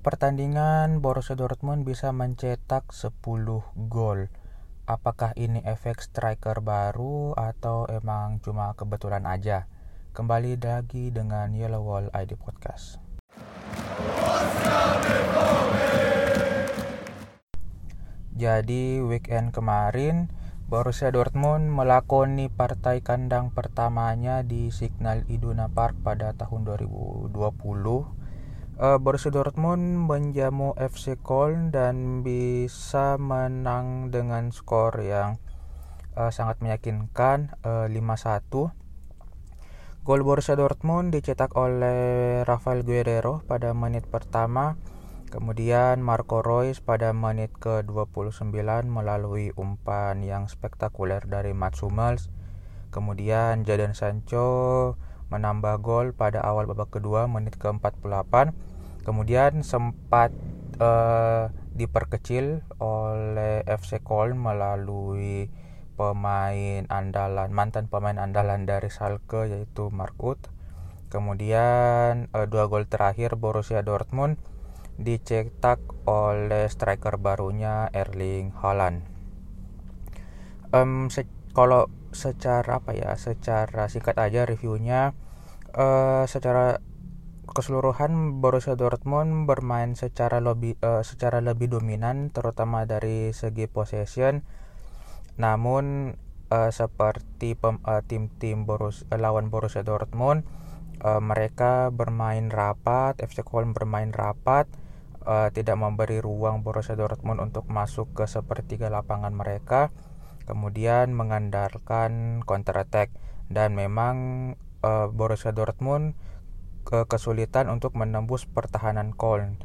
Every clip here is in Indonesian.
pertandingan Borussia Dortmund bisa mencetak 10 gol. Apakah ini efek striker baru atau emang cuma kebetulan aja? Kembali lagi dengan Yellow Wall ID Podcast. Jadi weekend kemarin Borussia Dortmund melakoni partai kandang pertamanya di Signal Iduna Park pada tahun 2020. Uh, Borussia Dortmund menjamu FC Köln dan bisa menang dengan skor yang uh, sangat meyakinkan uh, 5-1. Gol Borussia Dortmund dicetak oleh Rafael Guerrero pada menit pertama Kemudian Marco Reus pada menit ke-29 melalui umpan yang spektakuler dari Mats Hummels. Kemudian Jadon Sancho menambah gol pada awal babak kedua menit ke-48. Kemudian sempat uh, diperkecil oleh FC Köln melalui pemain andalan mantan pemain andalan dari Schalke yaitu Mark Uth. Kemudian uh, dua gol terakhir Borussia Dortmund dicetak oleh striker barunya Erling Haaland. Um, se kalau secara apa ya, secara singkat aja reviewnya, uh, secara keseluruhan Borussia Dortmund bermain secara lebih uh, secara lebih dominan, terutama dari segi possession. Namun uh, seperti tim-tim uh, Borus uh, lawan Borussia Dortmund, uh, mereka bermain rapat, FC Köln bermain rapat uh, tidak memberi ruang Borussia Dortmund untuk masuk ke sepertiga lapangan mereka kemudian mengandalkan counter attack dan memang uh, Borussia Dortmund ke kesulitan untuk menembus pertahanan Köln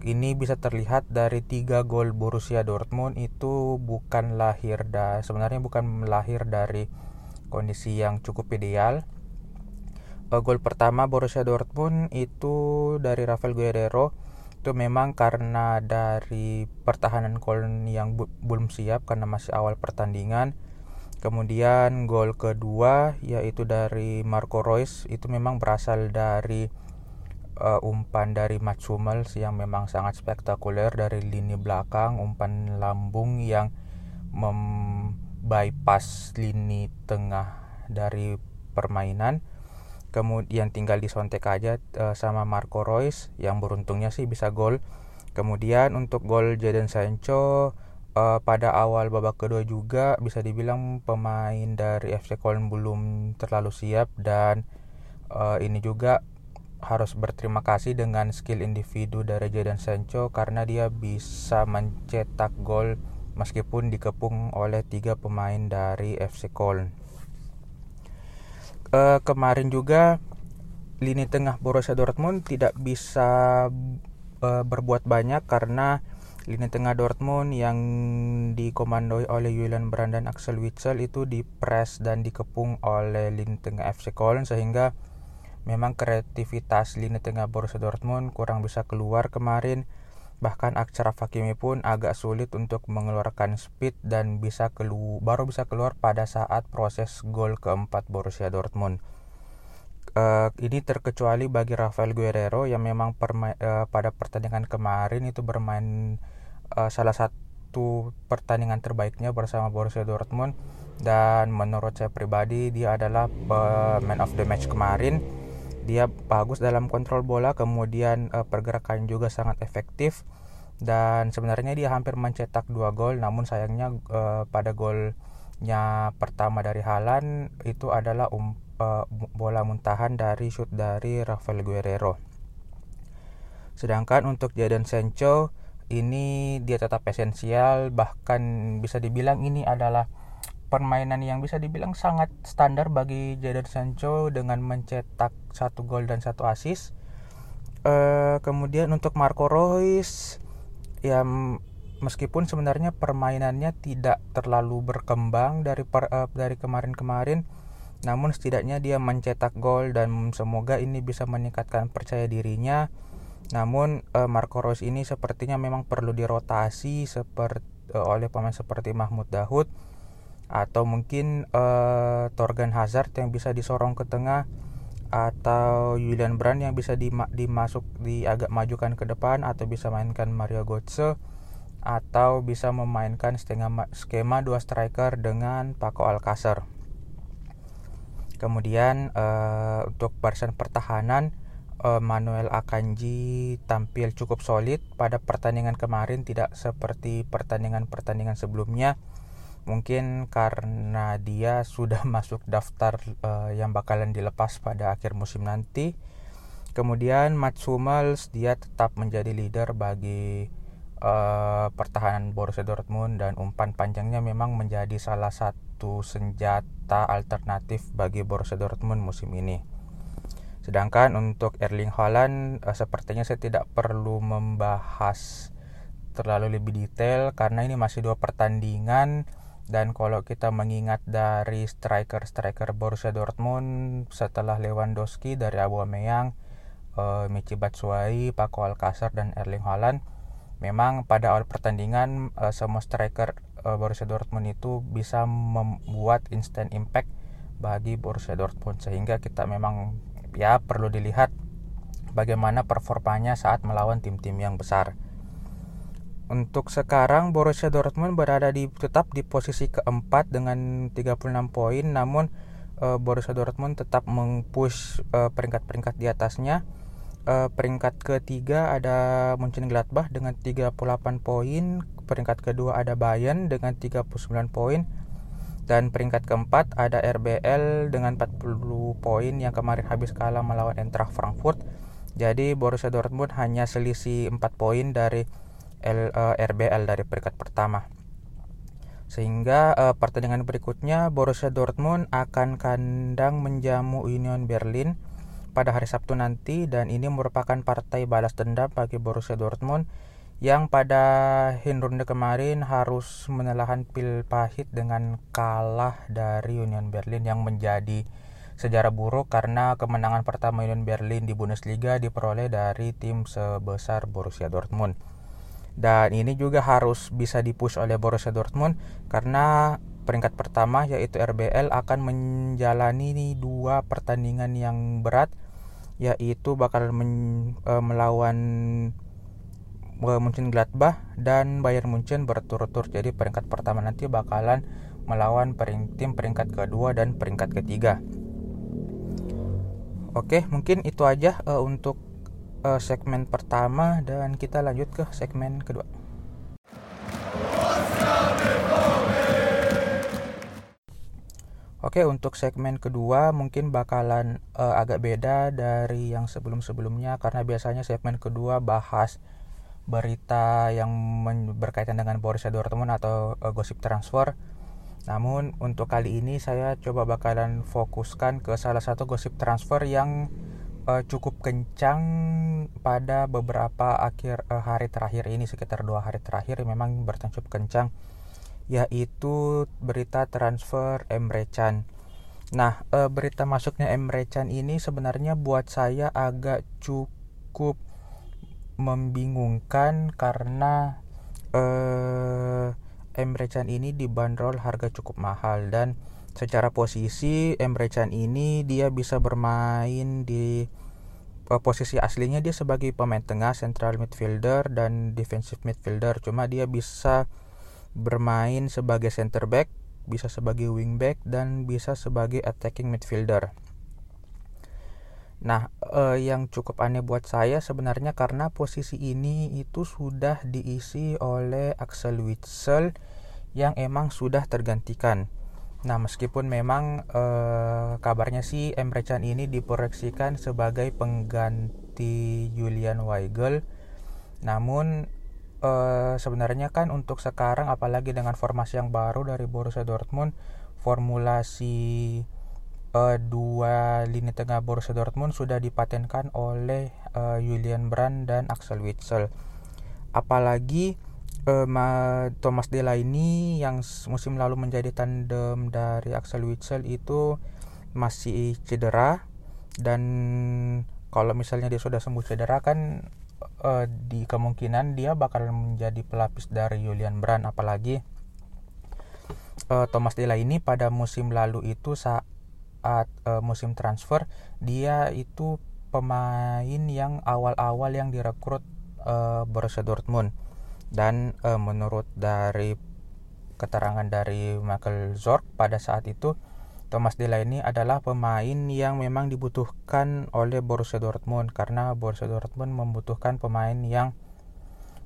ini bisa terlihat dari tiga gol Borussia Dortmund itu bukan lahir dari sebenarnya bukan lahir dari kondisi yang cukup ideal uh, gol pertama Borussia Dortmund itu dari Rafael Guerrero itu memang karena dari pertahanan Köln yang belum siap karena masih awal pertandingan. Kemudian gol kedua yaitu dari Marco Reus itu memang berasal dari uh, umpan dari Mats Hummels yang memang sangat spektakuler dari lini belakang, umpan lambung yang membypass lini tengah dari permainan. Kemudian tinggal disontek aja uh, sama Marco Reus yang beruntungnya sih bisa gol. Kemudian untuk gol Jadon Sancho uh, pada awal babak kedua juga bisa dibilang pemain dari FC Köln belum terlalu siap dan uh, ini juga harus berterima kasih dengan skill individu dari Jadon Sancho karena dia bisa mencetak gol meskipun dikepung oleh tiga pemain dari FC Köln. Uh, kemarin juga lini tengah Borussia Dortmund tidak bisa uh, berbuat banyak karena lini tengah Dortmund yang dikomandoi oleh Julian Brand dan Axel Witsel itu dipres dan dikepung oleh lini tengah FC Köln sehingga memang kreativitas lini tengah Borussia Dortmund kurang bisa keluar kemarin Bahkan Achraf Hakimi pun agak sulit untuk mengeluarkan speed dan bisa kelu baru bisa keluar pada saat proses gol keempat Borussia Dortmund. Uh, ini terkecuali bagi Rafael Guerrero yang memang uh, pada pertandingan kemarin itu bermain uh, salah satu pertandingan terbaiknya bersama Borussia Dortmund. Dan menurut saya pribadi dia adalah man of the match kemarin. Dia bagus dalam kontrol bola kemudian uh, pergerakan juga sangat efektif. Dan sebenarnya dia hampir mencetak dua gol namun sayangnya uh, pada golnya pertama dari Halan itu adalah um, uh, bola muntahan dari shoot dari Rafael Guerrero. Sedangkan untuk Jadon Sancho ini dia tetap esensial bahkan bisa dibilang ini adalah permainan yang bisa dibilang sangat standar bagi Jadon Sancho dengan mencetak satu gol dan satu assist. Uh, kemudian untuk Marco Reus ya meskipun sebenarnya permainannya tidak terlalu berkembang dari per, uh, dari kemarin-kemarin namun setidaknya dia mencetak gol dan semoga ini bisa meningkatkan percaya dirinya. Namun uh, Marco Reus ini sepertinya memang perlu dirotasi seperti uh, oleh pemain seperti Mahmud Dahoud atau mungkin uh, Torgan Hazard yang bisa disorong ke tengah atau Julian Brand yang bisa dimasuk di agak majukan ke depan atau bisa mainkan Mario Götze atau bisa memainkan setengah skema dua striker dengan Paco Alcacer. Kemudian uh, untuk barisan pertahanan uh, Manuel Akanji tampil cukup solid pada pertandingan kemarin tidak seperti pertandingan-pertandingan sebelumnya mungkin karena dia sudah masuk daftar uh, yang bakalan dilepas pada akhir musim nanti. Kemudian Mats Hummels dia tetap menjadi leader bagi uh, pertahanan Borussia Dortmund dan umpan panjangnya memang menjadi salah satu senjata alternatif bagi Borussia Dortmund musim ini. Sedangkan untuk Erling Haaland uh, sepertinya saya tidak perlu membahas terlalu lebih detail karena ini masih dua pertandingan. Dan kalau kita mengingat dari striker-striker Borussia Dortmund setelah Lewandowski dari Aubameyang, uh, Michi Batshuayi, Paco Alcacer dan Erling Haaland, memang pada awal pertandingan uh, semua striker uh, Borussia Dortmund itu bisa membuat instant impact bagi Borussia Dortmund. Sehingga kita memang ya perlu dilihat bagaimana performanya saat melawan tim-tim yang besar. Untuk sekarang Borussia Dortmund berada di tetap di posisi keempat dengan 36 poin namun uh, Borussia Dortmund tetap mempush uh, peringkat-peringkat di atasnya. Uh, peringkat ketiga ada Mönchengladbach dengan 38 poin, peringkat kedua ada Bayern dengan 39 poin dan peringkat keempat ada RBL dengan 40 poin yang kemarin habis kalah melawan Eintracht Frankfurt. Jadi Borussia Dortmund hanya selisih 4 poin dari L, uh, eh, RBL dari peringkat pertama. Sehingga uh, pertandingan berikutnya Borussia Dortmund akan kandang menjamu Union Berlin pada hari Sabtu nanti dan ini merupakan partai balas dendam bagi Borussia Dortmund yang pada Hinrunde kemarin harus menelan pil pahit dengan kalah dari Union Berlin yang menjadi sejarah buruk karena kemenangan pertama Union Berlin di Bundesliga diperoleh dari tim sebesar Borussia Dortmund. Dan ini juga harus bisa dipush oleh Borussia Dortmund karena peringkat pertama yaitu RBL akan menjalani dua pertandingan yang berat yaitu bakal men, e, melawan Munchen Gladbach dan Bayern Munchen berturut-turut jadi peringkat pertama nanti bakalan melawan pering, tim peringkat kedua dan peringkat ketiga Oke mungkin itu aja uh, untuk uh, segmen pertama dan kita lanjut ke segmen kedua. Oke, untuk segmen kedua mungkin bakalan uh, agak beda dari yang sebelum-sebelumnya karena biasanya segmen kedua bahas berita yang berkaitan dengan Borussia Dortmund atau uh, gosip transfer. Namun untuk kali ini saya coba bakalan fokuskan ke salah satu gosip transfer yang uh, cukup kencang pada beberapa akhir uh, hari terakhir ini sekitar dua hari terakhir memang bertanya cukup kencang yaitu berita transfer Emre Can. Nah, uh, berita masuknya Emre Can ini sebenarnya buat saya agak cukup membingungkan karena uh, Emre Can ini dibanderol harga cukup mahal. Dan secara posisi Emre Can ini dia bisa bermain di uh, posisi aslinya dia sebagai pemain tengah central midfielder dan defensive midfielder. Cuma dia bisa bermain sebagai center back bisa sebagai wing back dan bisa sebagai attacking midfielder Nah, uh, yang cukup aneh buat saya sebenarnya karena posisi ini itu sudah diisi oleh Axel Witsel yang emang sudah tergantikan. Nah, meskipun memang eh, kabarnya sih Emre Can ini diproyeksikan sebagai pengganti Julian Weigel, namun eh, sebenarnya kan untuk sekarang apalagi dengan formasi yang baru dari Borussia Dortmund, formulasi eh, dua lini tengah Borussia Dortmund sudah dipatenkan oleh eh, Julian Brand dan Axel Witsel. Apalagi uh, Thomas Delaney yang musim lalu menjadi tandem dari Axel Witsel itu masih cedera dan kalau misalnya dia sudah sembuh cedera kan uh, di kemungkinan dia bakal menjadi pelapis dari Julian Brand apalagi uh, Thomas Delaney pada musim lalu itu saat saat uh, musim transfer dia itu pemain yang awal-awal yang direkrut uh, Borussia Dortmund. Dan uh, menurut dari keterangan dari Michael Zorc pada saat itu Thomas Delaney adalah pemain yang memang dibutuhkan oleh Borussia Dortmund. Karena Borussia Dortmund membutuhkan pemain yang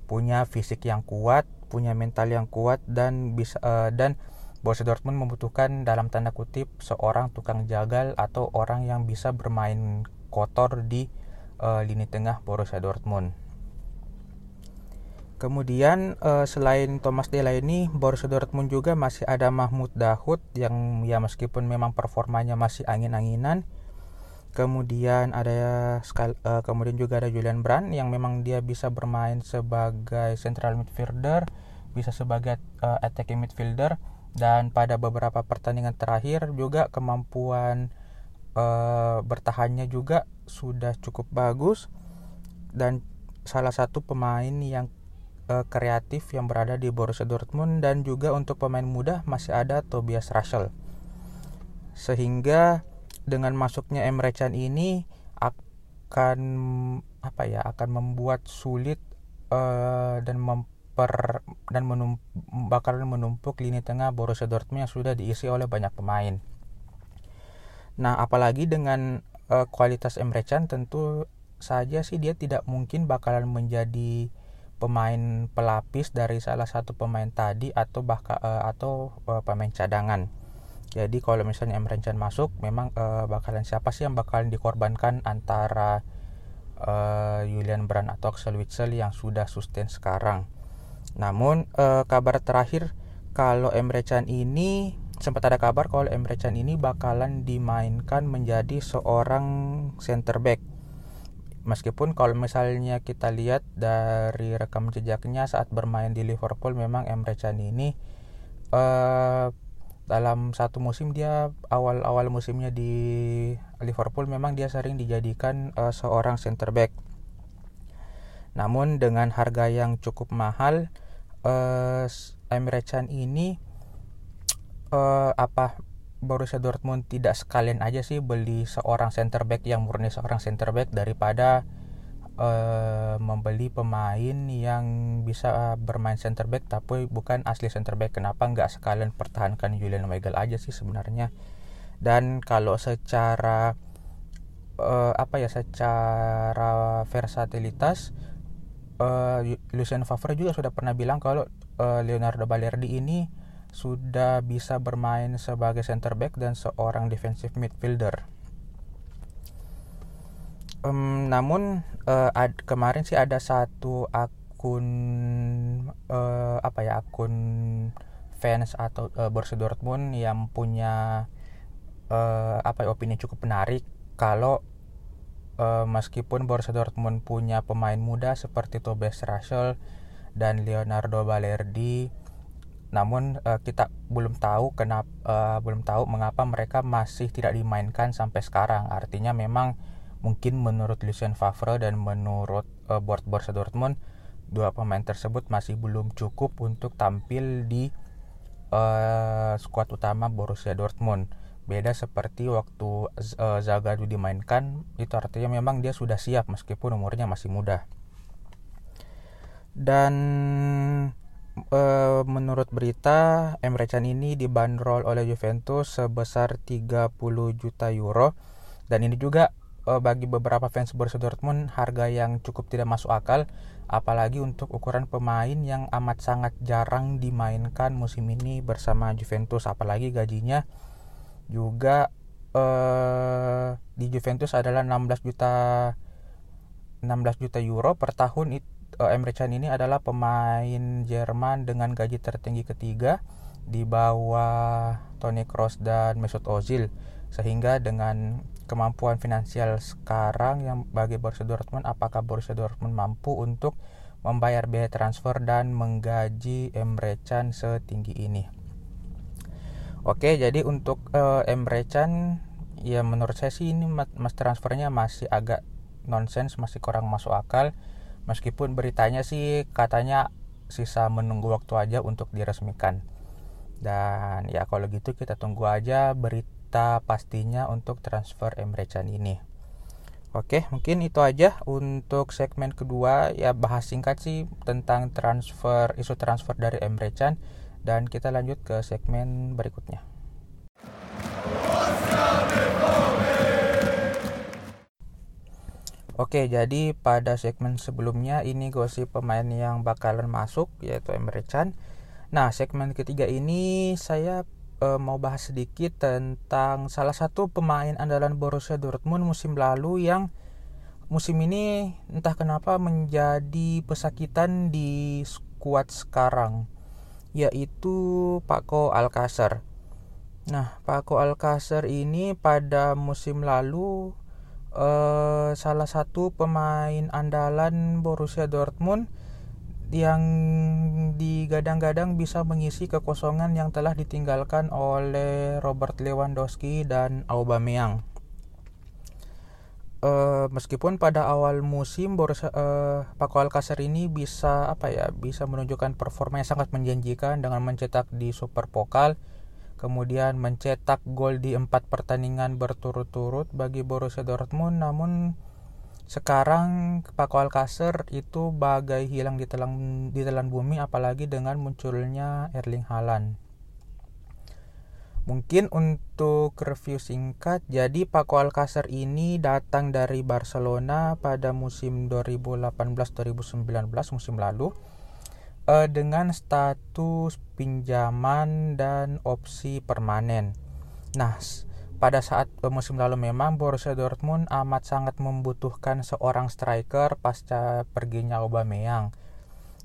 punya fisik yang kuat, punya mental yang kuat dan bisa uh, dan Borussia Dortmund membutuhkan dalam tanda kutip seorang tukang jagal atau orang yang bisa bermain kotor di uh, lini tengah Borussia Dortmund. Kemudian uh, selain Thomas Delaney, Borussia Dortmund juga masih ada Mahmud Dahoud yang ya meskipun memang performanya masih angin-anginan. Kemudian ada uh, kemudian juga ada Julian Brand yang memang dia bisa bermain sebagai central midfielder, bisa sebagai uh, attacking midfielder dan pada beberapa pertandingan terakhir juga kemampuan uh, bertahannya juga sudah cukup bagus. Dan salah satu pemain yang uh, kreatif yang berada di Borussia Dortmund dan juga untuk pemain muda masih ada Tobias Russell sehingga dengan masuknya Emre Can ini akan apa ya akan membuat sulit uh, dan mem per dan menump, bakalan menumpuk lini tengah Borussia Dortmund yang sudah diisi oleh banyak pemain. Nah, apalagi dengan uh, kualitas Emre Can tentu saja sih dia tidak mungkin bakalan menjadi pemain pelapis dari salah satu pemain tadi atau bahkan uh, atau uh, pemain cadangan. Jadi kalau misalnya Emre Can masuk, memang uh, bakalan siapa sih yang bakalan dikorbankan antara uh, Julian Brand atau Axel Witsel yang sudah sustain sekarang. Namun uh, kabar terakhir kalau Emre Can ini sempat ada kabar kalau Emre Can ini bakalan dimainkan menjadi seorang center back. Meskipun kalau misalnya kita lihat dari rekam jejaknya saat bermain di Liverpool memang Emre Can ini uh, dalam satu musim dia awal-awal musimnya di Liverpool memang dia sering dijadikan uh, seorang center back. Namun dengan harga yang cukup mahal, uh, Emre Can ini uh, apa Borussia Dortmund tidak sekalian aja sih beli seorang center back yang murni seorang center back daripada uh, membeli pemain yang bisa bermain center back tapi bukan asli center back. Kenapa nggak sekalian pertahankan Julian Weigel aja sih sebenarnya? Dan kalau secara uh, apa ya secara versatilitas uh, Lucien Favre juga sudah pernah bilang kalau uh, Leonardo Balerdi ini sudah bisa bermain sebagai center back dan seorang defensive midfielder. Um, namun uh, ad, kemarin sih ada satu akun uh, apa ya akun fans atau uh, Borussia Dortmund yang punya uh, apa ya, opini cukup menarik kalau uh, meskipun Borussia Dortmund punya pemain muda seperti Tobias Russell dan Leonardo Balerdi namun uh, kita belum tahu kenapa uh, belum tahu mengapa mereka masih tidak dimainkan sampai sekarang. Artinya memang mungkin menurut Lucien Favre dan menurut uh, board Borussia Dortmund dua pemain tersebut masih belum cukup untuk tampil di uh, skuad utama Borussia Dortmund beda seperti waktu uh, Zagadou dimainkan itu artinya memang dia sudah siap meskipun umurnya masih muda. Dan uh, menurut berita Emre Can ini dibanderol oleh Juventus sebesar 30 juta euro. Dan ini juga uh, bagi beberapa fans Borussia Dortmund harga yang cukup tidak masuk akal apalagi untuk ukuran pemain yang amat sangat jarang dimainkan musim ini bersama Juventus apalagi gajinya juga uh, di Juventus adalah 16 juta 16 juta euro per tahun uh, Emre Can ini adalah pemain Jerman dengan gaji tertinggi ketiga di bawah Toni Kroos dan Mesut Ozil. Sehingga dengan kemampuan finansial sekarang yang bagi Borussia Dortmund apakah Borussia Dortmund mampu untuk membayar biaya transfer dan menggaji Emre Can setinggi ini Oke, jadi untuk uh, Emre Can ya menurut saya sih ini mas transfernya masih agak nonsens, masih kurang masuk akal. Meskipun beritanya sih katanya sisa menunggu waktu aja untuk diresmikan. dan ya kalau gitu kita tunggu aja berita pastinya untuk transfer Emre Can ini Oke, mungkin itu aja untuk segmen kedua. Ya bahas singkat sih tentang transfer isu transfer dari Emre Can dan kita lanjut ke segmen berikutnya. Oke, jadi pada segmen sebelumnya ini gosip pemain yang bakalan masuk yaitu Emre Can. Nah, segmen ketiga ini saya e, mau bahas sedikit tentang salah satu pemain andalan Borussia Dortmund musim lalu yang musim ini entah kenapa menjadi pesakitan di skuad sekarang yaitu Paco Alcacer. Nah, Paco Alcacer ini pada musim lalu eh, salah satu pemain andalan Borussia Dortmund yang digadang-gadang bisa mengisi kekosongan yang telah ditinggalkan oleh Robert Lewandowski dan Aubameyang. Uh, meskipun pada awal musim Borussia uh, Paco Alcacer ini bisa apa ya bisa menunjukkan performa yang sangat menjanjikan dengan mencetak di Super Pokal kemudian mencetak gol di empat pertandingan berturut-turut bagi Borussia Dortmund namun sekarang Paco Alcacer itu bagai hilang di telan di telan bumi apalagi dengan munculnya Erling Haaland. Mungkin untuk review singkat, jadi Paco Alcacer ini datang dari Barcelona pada musim 2018-2019 musim lalu eh, dengan status pinjaman dan opsi permanen. Nah, pada saat musim lalu memang Borussia Dortmund amat sangat membutuhkan seorang striker pasca perginya Aubameyang.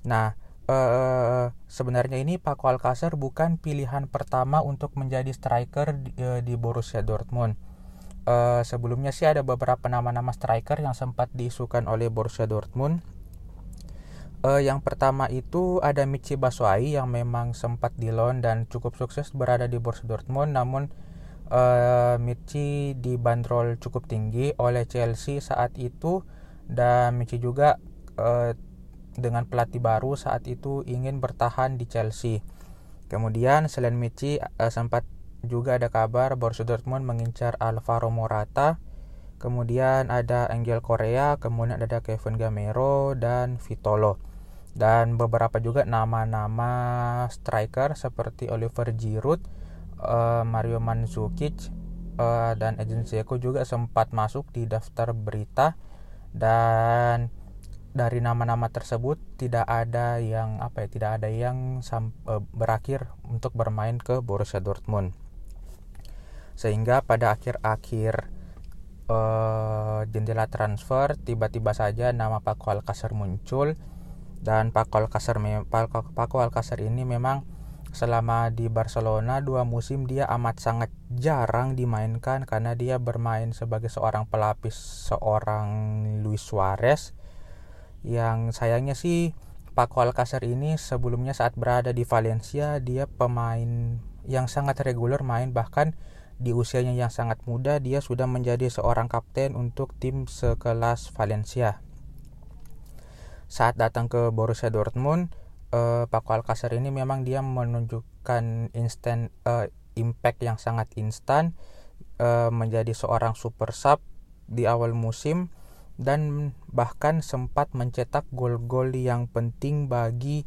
Nah, eh, sebenarnya ini Paco Alcacer bukan pilihan pertama untuk menjadi striker di, eh, di Borussia Dortmund. Eh, sebelumnya sih ada beberapa nama-nama striker yang sempat diisukan oleh Borussia Dortmund. Uh, yang pertama itu ada Michi Batshuayi yang memang sempat di loan dan cukup sukses berada di Borussia Dortmund namun uh, Michi dibanderol cukup tinggi oleh Chelsea saat itu dan Michi juga uh, dengan pelatih baru saat itu ingin bertahan di Chelsea. Kemudian selain Michi uh, sempat juga ada kabar Borussia Dortmund mengincar Alvaro Morata. Kemudian ada Angel Korea, kemudian ada Kevin Gamero dan Vitolo. Dan beberapa juga nama-nama striker seperti Oliver Giroud, uh, Mario Mandzukic uh, dan Edin Dzeko juga sempat masuk di daftar berita dan dari nama-nama tersebut tidak ada yang apa ya tidak ada yang uh, berakhir untuk bermain ke Borussia Dortmund. Sehingga pada akhir-akhir uh, jendela transfer tiba-tiba saja nama Paco Alcacer muncul. Dan Alcacer Paco Alcacer ini memang selama di Barcelona dua musim dia amat sangat jarang dimainkan karena dia bermain sebagai seorang pelapis seorang Luis Suarez yang sayangnya sih Paco Alcacer ini sebelumnya saat berada di Valencia dia pemain yang sangat reguler main bahkan di usianya yang sangat muda dia sudah menjadi seorang kapten untuk tim sekelas Valencia. Saat datang ke Borussia Dortmund, uh, Paco Alcacer ini memang dia menunjukkan instant uh, impact yang sangat instan uh, menjadi seorang super sub di awal musim dan bahkan sempat mencetak gol-gol yang penting bagi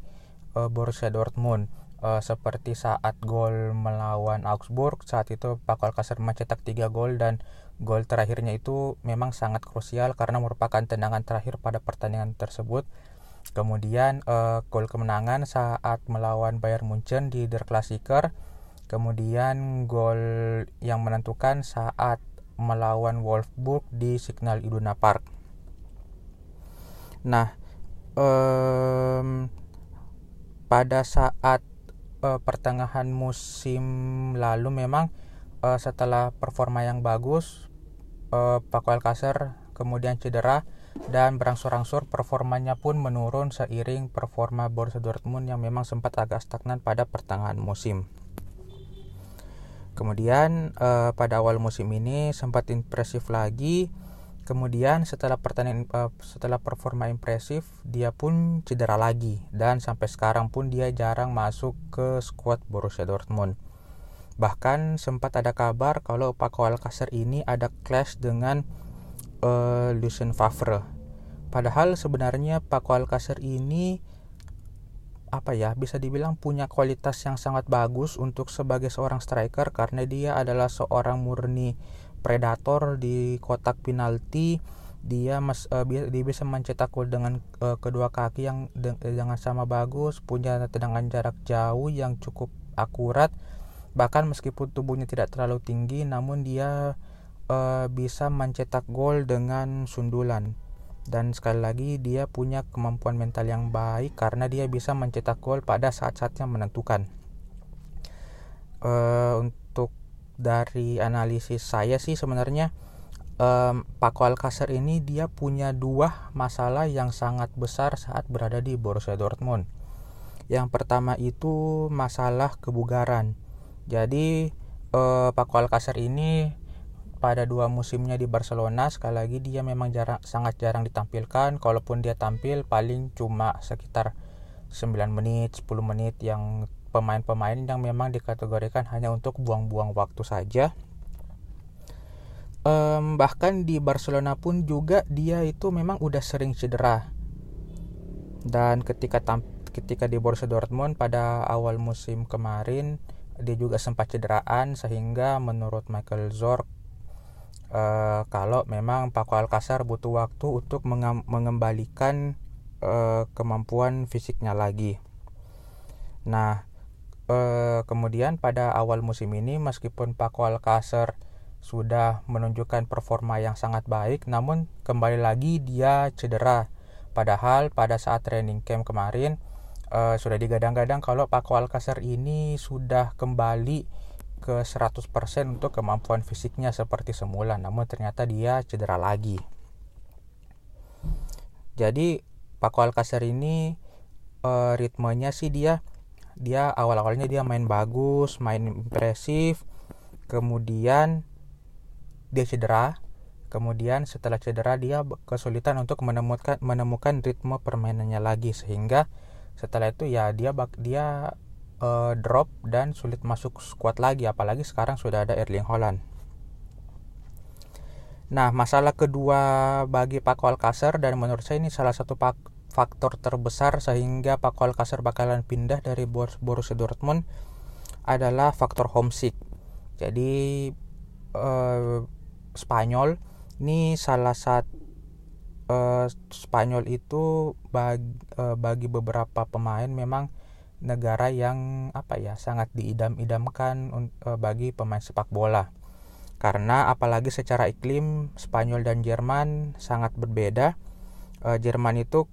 uh, Borussia Dortmund uh, seperti saat gol melawan Augsburg saat itu Paco Alcacer mencetak 3 gol dan gol terakhirnya itu memang sangat krusial karena merupakan tendangan terakhir pada pertandingan tersebut Kemudian uh, gol kemenangan saat melawan Bayern Munchen di Der Klassiker. Kemudian gol yang menentukan saat melawan Wolfsburg di Signal Iduna Park. Nah, um, pada saat uh, pertengahan musim lalu memang uh, setelah performa yang bagus, uh, Paco Alcacer kemudian cedera dan berangsur-angsur performanya pun menurun seiring performa Borussia Dortmund yang memang sempat agak stagnan pada pertengahan musim. Kemudian eh, pada awal musim ini sempat impresif lagi Kemudian setelah pertandingan uh, setelah performa impresif, dia pun cedera lagi dan sampai sekarang pun dia jarang masuk ke skuad Borussia Dortmund. Bahkan sempat ada kabar kalau Paco Alcacer ini ada clash dengan uh, Lucien Favre. Padahal sebenarnya Paco Alcacer ini apa ya bisa dibilang punya kualitas yang sangat bagus untuk sebagai seorang striker karena dia adalah seorang murni predator di kotak penalti dia mas uh, dia bisa mencetak gol dengan uh, kedua kaki yang de dengan sama bagus punya tendangan jarak jauh yang cukup akurat bahkan meskipun tubuhnya tidak terlalu tinggi namun dia uh, bisa mencetak gol dengan sundulan. Dan sekali lagi dia punya kemampuan mental yang baik karena dia bisa mencetak gol pada saat-saat yang menentukan. Uh, dari analisis saya sih sebenarnya um, Paco Alcacer ini dia punya dua masalah yang sangat besar saat berada di Borussia Dortmund. Yang pertama itu masalah kebugaran. Jadi uh, Paco Alcacer ini pada dua musimnya di Barcelona sekali lagi dia memang jarang sangat jarang ditampilkan kalaupun dia tampil paling cuma sekitar 9 menit 10 menit yang pemain-pemain yang memang dikategorikan hanya untuk buang-buang waktu saja. Um, bahkan di Barcelona pun juga dia itu memang udah sering cedera. Dan ketika ketika di Borussia Dortmund pada awal musim kemarin dia juga sempat cederaan sehingga menurut Michael Zorc uh, kalau memang Paco Alcacer butuh waktu untuk mengembalikan uh, kemampuan fisiknya lagi. Nah, Uh, kemudian pada awal musim ini meskipun Paco Alcacer sudah menunjukkan performa yang sangat baik namun kembali lagi dia cedera. Padahal pada saat training camp kemarin uh, sudah digadang-gadang kalau Paco Alcacer ini sudah kembali ke 100% untuk kemampuan fisiknya seperti semula namun ternyata dia cedera lagi. Jadi Paco Alcacer ini uh, ritmenya sih dia dia awal-awalnya dia main bagus main impresif kemudian dia cedera kemudian setelah cedera dia kesulitan untuk menemukan menemukan ritme permainannya lagi sehingga setelah itu ya dia bak dia uh, drop dan sulit masuk squad lagi apalagi sekarang sudah ada Erling Haaland. Nah, masalah kedua bagi Paco Alcacer dan menurut saya ini salah satu pak faktor terbesar sehingga Paco Alcacer bakalan pindah dari Borussia Dortmund adalah faktor homesick. Jadi eh, Spanyol ini salah satu eh, Spanyol itu bagi, eh, bagi beberapa pemain memang negara yang apa ya sangat diidam-idamkan eh, bagi pemain sepak bola. Karena apalagi secara iklim Spanyol dan Jerman sangat berbeda. Eh, Jerman itu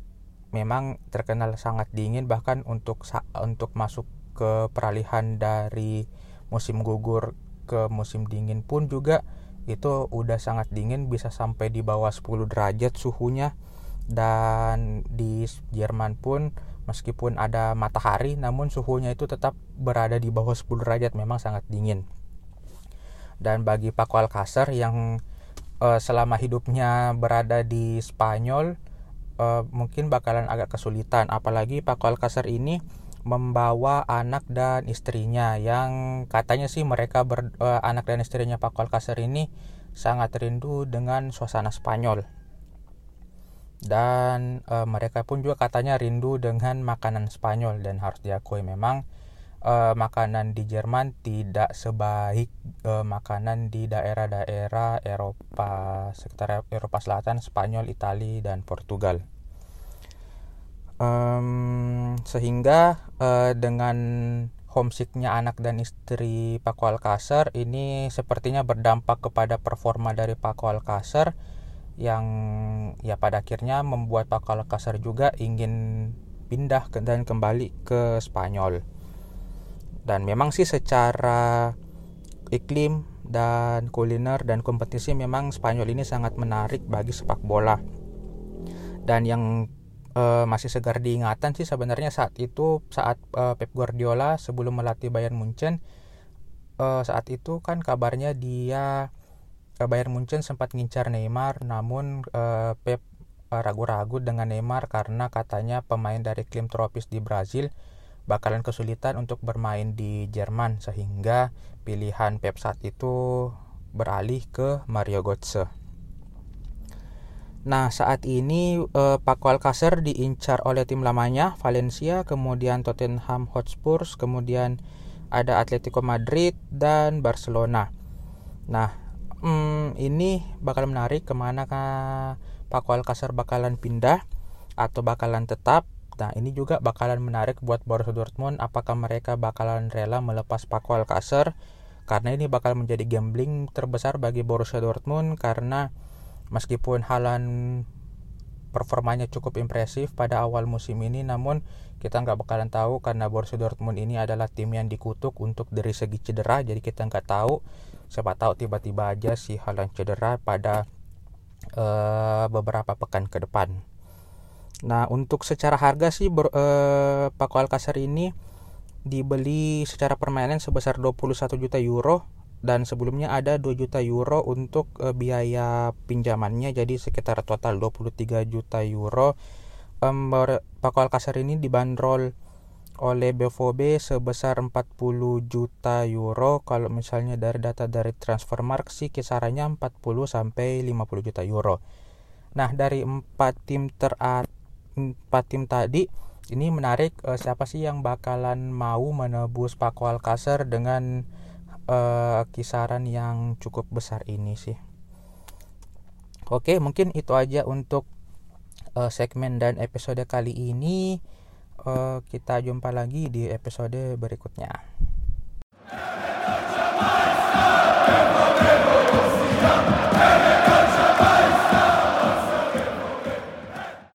memang terkenal sangat dingin bahkan untuk untuk masuk ke peralihan dari musim gugur ke musim dingin pun juga itu udah sangat dingin bisa sampai di bawah 10 derajat suhunya. Dan di Jerman pun meskipun ada matahari namun suhunya itu tetap berada di bawah 10 derajat memang sangat dingin. Dan bagi Paco Alcacer yang uh, selama hidupnya berada di Spanyol uh, mungkin bakalan agak kesulitan. Apalagi Pak Alcacer ini membawa anak dan istrinya yang katanya sih mereka ber, uh, anak dan istrinya Pak Alcacer ini sangat rindu dengan suasana Spanyol. Dan uh, mereka pun juga katanya rindu dengan makanan Spanyol dan harus diakui memang uh, makanan di Jerman tidak sebaik uh, makanan di daerah-daerah Eropa sekitar Eropa Selatan, Spanyol, Italia dan Portugal. Um, sehingga uh, dengan homesicknya anak dan istri Paco Alcacer ini sepertinya berdampak kepada performa dari Paco Alcacer yang ya pada akhirnya membuat Paco Alcacer juga ingin pindah dan kembali ke Spanyol dan memang sih secara iklim dan kuliner dan kompetisi memang Spanyol ini sangat menarik bagi sepak bola. Dan yang uh, masih segar diingatan sih sebenarnya saat itu saat uh, Pep Guardiola sebelum melatih Bayern Munchen uh, saat itu kan kabarnya dia Bayern Munchen sempat ngincar Neymar namun Pep ragu-ragu dengan Neymar karena katanya pemain dari klim tropis di Brazil bakalan kesulitan untuk bermain di Jerman sehingga pilihan Pep saat itu beralih ke Mario Götze. Nah, saat ini eh, Paco Alcacer diincar oleh tim lamanya Valencia, kemudian Tottenham Hotspur, kemudian ada Atletico Madrid dan Barcelona. Nah, hmm, ini bakal menarik ke mana Paco Alcacer bakalan pindah atau bakalan tetap Nah, ini juga bakalan menarik buat Borussia Dortmund apakah mereka bakalan rela melepas Paco Alcacer karena ini bakal menjadi gambling terbesar bagi Borussia Dortmund karena meskipun Halan performanya cukup impresif pada awal musim ini namun kita nggak bakalan tahu karena Borussia Dortmund ini adalah tim yang dikutuk untuk dari segi cedera jadi kita nggak tahu siapa tahu tiba-tiba aja si Halan cedera pada uh, beberapa pekan ke depan. Nah, untuk secara harga sih ber, eh, Paco Alcacer ini dibeli secara permanen sebesar 21 juta euro dan sebelumnya ada 2 juta euro untuk eh, biaya pinjamannya jadi sekitar total 23 juta euro. Um, Paco Alcacer ini dibanderol oleh BVB sebesar 40 juta euro kalau misalnya dari data dari Transfermarkt sih kisarannya 40 sampai 50 juta euro. Nah, dari empat tim teratas empat tim tadi ini menarik uh, siapa sih yang bakalan mau menebus Paco Alcacer dengan uh, kisaran yang cukup besar ini sih. Oke, mungkin itu aja untuk uh, segmen dan episode kali ini. Uh, kita jumpa lagi di episode berikutnya.